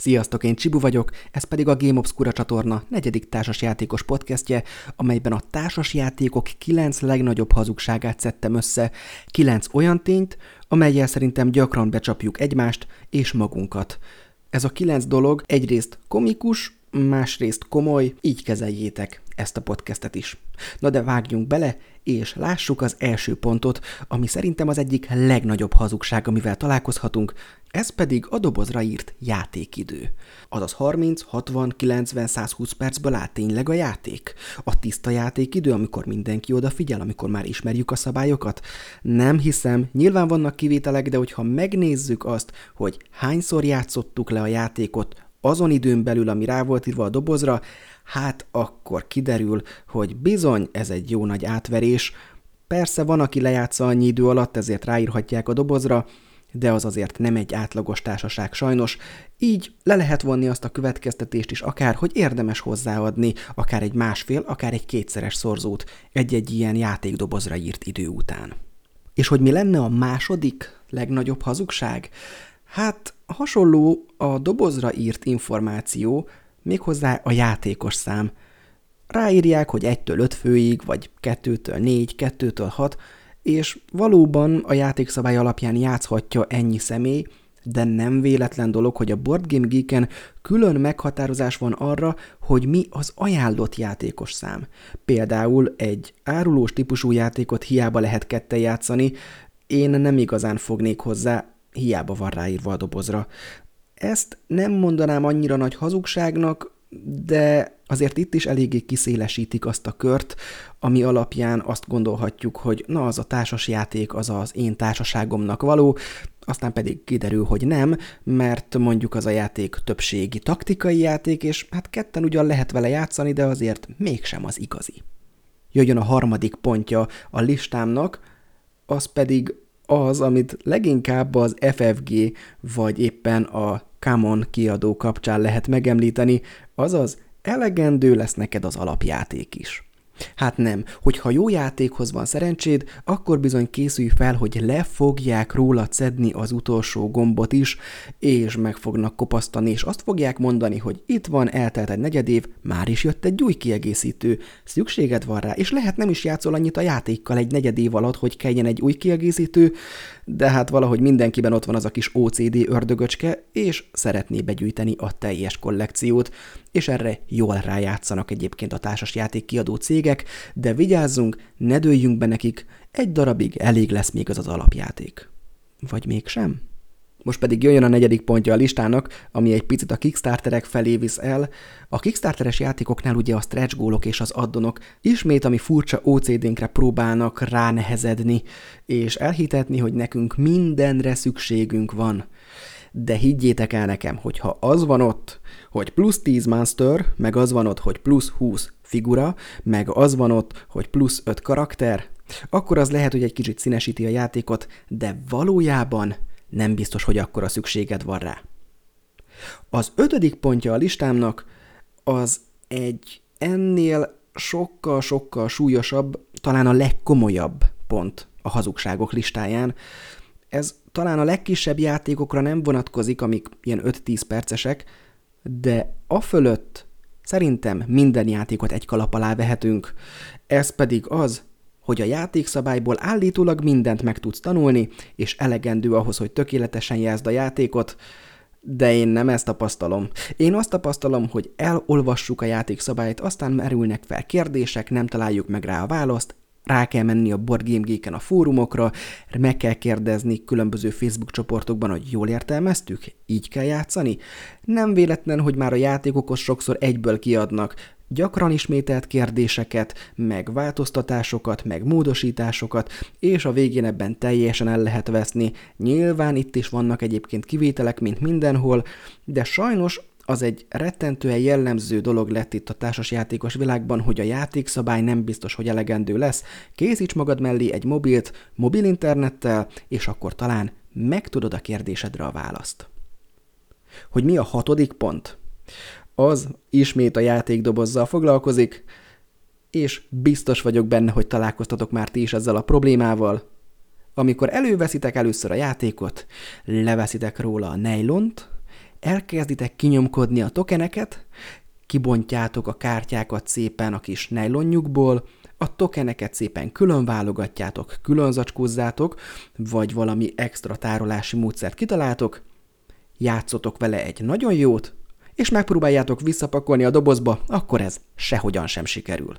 Sziasztok, én Csibu vagyok, ez pedig a Game Obscura csatorna negyedik társasjátékos podcastje, amelyben a társasjátékok kilenc legnagyobb hazugságát szedtem össze, kilenc olyan tényt, amelyel szerintem gyakran becsapjuk egymást és magunkat. Ez a kilenc dolog egyrészt komikus, másrészt komoly, így kezeljétek ezt a podcastet is. Na de vágjunk bele, és lássuk az első pontot, ami szerintem az egyik legnagyobb hazugság, amivel találkozhatunk, ez pedig a dobozra írt játékidő. Azaz 30, 60, 90, 120 percből áll tényleg a játék? A tiszta játékidő, amikor mindenki odafigyel, amikor már ismerjük a szabályokat? Nem hiszem, nyilván vannak kivételek, de hogyha megnézzük azt, hogy hányszor játszottuk le a játékot azon időn belül, ami rá volt írva a dobozra, hát akkor kiderül, hogy bizony ez egy jó nagy átverés. Persze van, aki lejátsza annyi idő alatt, ezért ráírhatják a dobozra, de az azért nem egy átlagos társaság sajnos, így le lehet vonni azt a következtetést is akár, hogy érdemes hozzáadni akár egy másfél, akár egy kétszeres szorzót egy-egy ilyen játékdobozra írt idő után. És hogy mi lenne a második legnagyobb hazugság? Hát hasonló a dobozra írt információ, méghozzá a játékos szám. Ráírják, hogy 1-től 5 főig, vagy 2-től 4, 2-től 6, és valóban a játékszabály alapján játszhatja ennyi személy, de nem véletlen dolog, hogy a Board Game Geeken külön meghatározás van arra, hogy mi az ajánlott játékos szám. Például egy árulós típusú játékot hiába lehet kette játszani, én nem igazán fognék hozzá, hiába van ráírva a dobozra. Ezt nem mondanám annyira nagy hazugságnak, de azért itt is eléggé kiszélesítik azt a kört, ami alapján azt gondolhatjuk, hogy na az a társas játék az az én társaságomnak való, aztán pedig kiderül, hogy nem, mert mondjuk az a játék többségi taktikai játék, és hát ketten ugyan lehet vele játszani, de azért mégsem az igazi. Jöjjön a harmadik pontja a listámnak, az pedig az, amit leginkább az FFG vagy éppen a Common kiadó kapcsán lehet megemlíteni, azaz elegendő lesz neked az alapjáték is. Hát nem, hogyha jó játékhoz van szerencséd, akkor bizony készülj fel, hogy le fogják róla szedni az utolsó gombot is, és meg fognak kopasztani, és azt fogják mondani, hogy itt van, eltelt egy negyed év, már is jött egy új kiegészítő, szükséged van rá, és lehet nem is játszol annyit a játékkal egy negyed év alatt, hogy kelljen egy új kiegészítő, de hát valahogy mindenkiben ott van az a kis OCD ördögöcske, és szeretné begyűjteni a teljes kollekciót, és erre jól rájátszanak egyébként a társasjáték kiadó cégek, de vigyázzunk, ne dőljünk be nekik, egy darabig elég lesz még az az alapjáték. Vagy mégsem? Most pedig jöjjön a negyedik pontja a listának, ami egy picit a Kickstarterek felé visz el. A Kickstarteres játékoknál ugye a stretch gólok és az addonok ismét ami furcsa OCD-nkre próbálnak ránehezedni, és elhitetni, hogy nekünk mindenre szükségünk van. De higgyétek el nekem, hogyha az van ott, hogy plusz 10 monster, meg az van ott, hogy plusz 20 figura, meg az van ott, hogy plusz 5 karakter, akkor az lehet, hogy egy kicsit színesíti a játékot, de valójában nem biztos, hogy akkora szükséged van rá. Az ötödik pontja a listámnak az egy ennél sokkal-sokkal súlyosabb, talán a legkomolyabb pont a hazugságok listáján. Ez talán a legkisebb játékokra nem vonatkozik, amik ilyen 5-10 percesek, de a fölött szerintem minden játékot egy kalap alá vehetünk. Ez pedig az, hogy a játékszabályból állítólag mindent meg tudsz tanulni, és elegendő ahhoz, hogy tökéletesen játszd a játékot, de én nem ezt tapasztalom. Én azt tapasztalom, hogy elolvassuk a játékszabályt, aztán merülnek fel kérdések, nem találjuk meg rá a választ, rá kell menni a Board Game Geek-en a fórumokra, meg kell kérdezni különböző Facebook csoportokban, hogy jól értelmeztük, így kell játszani. Nem véletlen, hogy már a játékokhoz sokszor egyből kiadnak gyakran ismételt kérdéseket, meg változtatásokat, meg módosításokat, és a végén ebben teljesen el lehet veszni. Nyilván itt is vannak egyébként kivételek, mint mindenhol, de sajnos az egy rettentően jellemző dolog lett itt a társasjátékos világban, hogy a játékszabály nem biztos, hogy elegendő lesz. Készíts magad mellé egy mobilt, mobil internettel, és akkor talán megtudod a kérdésedre a választ. Hogy mi a hatodik pont? Az ismét a játékdobozzal foglalkozik, és biztos vagyok benne, hogy találkoztatok már ti is ezzel a problémával. Amikor előveszitek először a játékot, leveszitek róla a nejlont, elkezditek kinyomkodni a tokeneket, kibontjátok a kártyákat szépen a kis nejlonjukból, a tokeneket szépen külön válogatjátok, külön zacskózzátok, vagy valami extra tárolási módszert kitaláltok, játszotok vele egy nagyon jót, és megpróbáljátok visszapakolni a dobozba, akkor ez sehogyan sem sikerül.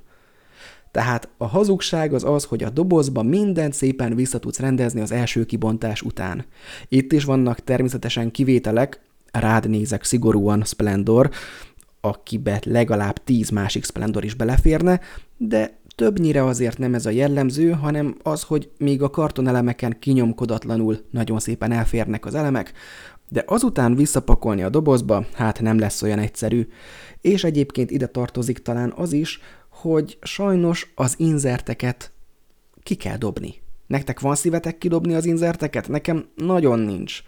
Tehát a hazugság az az, hogy a dobozba mindent szépen vissza tudsz rendezni az első kibontás után. Itt is vannak természetesen kivételek, rád nézek szigorúan Splendor, akibe legalább tíz másik Splendor is beleférne, de többnyire azért nem ez a jellemző, hanem az, hogy még a kartonelemeken kinyomkodatlanul nagyon szépen elférnek az elemek, de azután visszapakolni a dobozba, hát nem lesz olyan egyszerű. És egyébként ide tartozik talán az is, hogy sajnos az inzerteket ki kell dobni. Nektek van szívetek kidobni az inzerteket? Nekem nagyon nincs.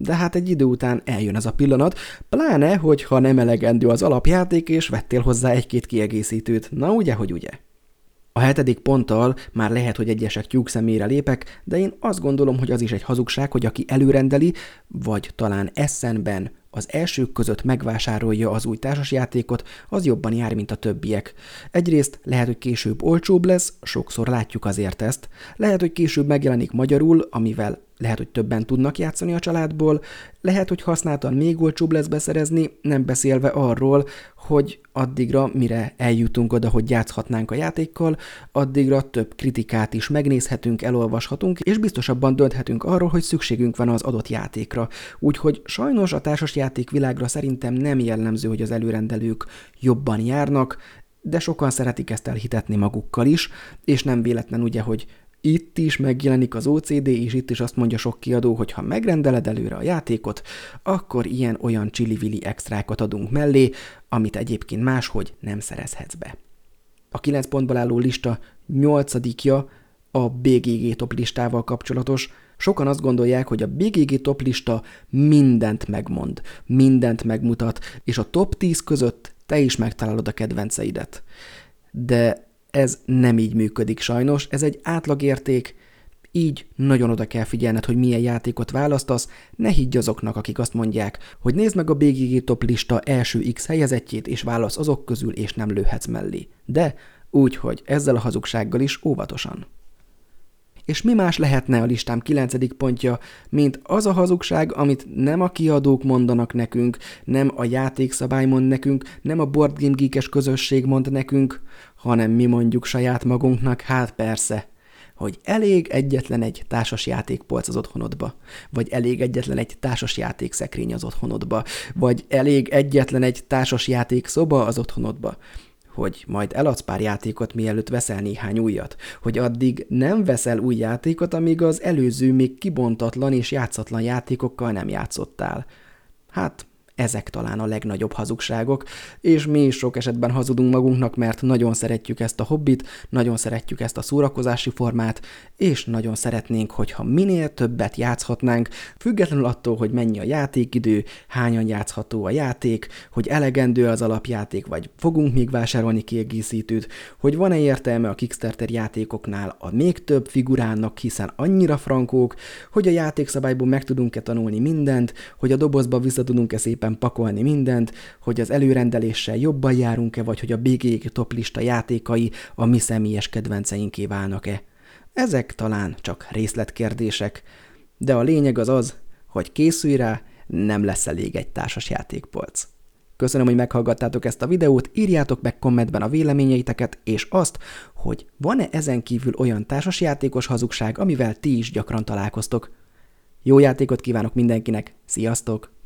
De hát egy idő után eljön ez a pillanat, pláne, hogyha nem elegendő az alapjáték, és vettél hozzá egy-két kiegészítőt. Na ugye, hogy ugye? A hetedik ponttal már lehet, hogy egyesek tyúk szemére lépek, de én azt gondolom, hogy az is egy hazugság, hogy aki előrendeli, vagy talán eszenben az elsők között megvásárolja az új társasjátékot, az jobban jár, mint a többiek. Egyrészt lehet, hogy később olcsóbb lesz, sokszor látjuk azért ezt. Lehet, hogy később megjelenik magyarul, amivel lehet, hogy többen tudnak játszani a családból, lehet, hogy használtan még olcsóbb lesz beszerezni, nem beszélve arról, hogy addigra, mire eljutunk oda, hogy játszhatnánk a játékkal, addigra több kritikát is megnézhetünk, elolvashatunk, és biztosabban dönthetünk arról, hogy szükségünk van az adott játékra. Úgyhogy sajnos a társas világra szerintem nem jellemző, hogy az előrendelők jobban járnak, de sokan szeretik ezt elhitetni magukkal is, és nem véletlen ugye, hogy itt is megjelenik az OCD, és itt is azt mondja sok kiadó, hogy ha megrendeled előre a játékot, akkor ilyen-olyan csili extrákat adunk mellé, amit egyébként máshogy nem szerezhetsz be. A 9 pontból álló lista nyolcadikja a BGG top listával kapcsolatos. Sokan azt gondolják, hogy a BGG top lista mindent megmond, mindent megmutat, és a top 10 között te is megtalálod a kedvenceidet. De ez nem így működik sajnos, ez egy átlagérték, így nagyon oda kell figyelned, hogy milyen játékot választasz, ne higgy azoknak, akik azt mondják, hogy nézd meg a BGG top lista első X helyezettjét, és válasz azok közül, és nem lőhetsz mellé. De úgy, hogy ezzel a hazugsággal is óvatosan. És mi más lehetne a listám kilencedik pontja, mint az a hazugság, amit nem a kiadók mondanak nekünk, nem a játékszabály mond nekünk, nem a Board Game Geekes közösség mond nekünk, hanem mi mondjuk saját magunknak, hát persze, hogy elég egyetlen egy társas játékpolc az otthonodba, vagy elég egyetlen egy társas játékszekrény az otthonodba, vagy elég egyetlen egy társas játékszoba az otthonodba, hogy majd eladsz pár játékot, mielőtt veszel néhány újat, hogy addig nem veszel új játékot, amíg az előző még kibontatlan és játszatlan játékokkal nem játszottál. Hát, ezek talán a legnagyobb hazugságok, és mi is sok esetben hazudunk magunknak, mert nagyon szeretjük ezt a hobbit, nagyon szeretjük ezt a szórakozási formát, és nagyon szeretnénk, hogyha minél többet játszhatnánk, függetlenül attól, hogy mennyi a játékidő, hányan játszható a játék, hogy elegendő az alapjáték, vagy fogunk még vásárolni kiegészítőt, hogy van-e értelme a Kickstarter játékoknál a még több figurának, hiszen annyira frankók, hogy a játékszabályból meg tudunk-e tanulni mindent, hogy a dobozba vissza tudunk-e szépen szépen pakolni mindent, hogy az előrendeléssel jobban járunk-e, vagy hogy a BG toplista játékai a mi személyes kedvenceinké válnak-e. Ezek talán csak részletkérdések, de a lényeg az az, hogy készülj rá, nem lesz elég egy társas játékpolc. Köszönöm, hogy meghallgattátok ezt a videót, írjátok meg kommentben a véleményeiteket, és azt, hogy van-e ezen kívül olyan társasjátékos hazugság, amivel ti is gyakran találkoztok. Jó játékot kívánok mindenkinek, sziasztok!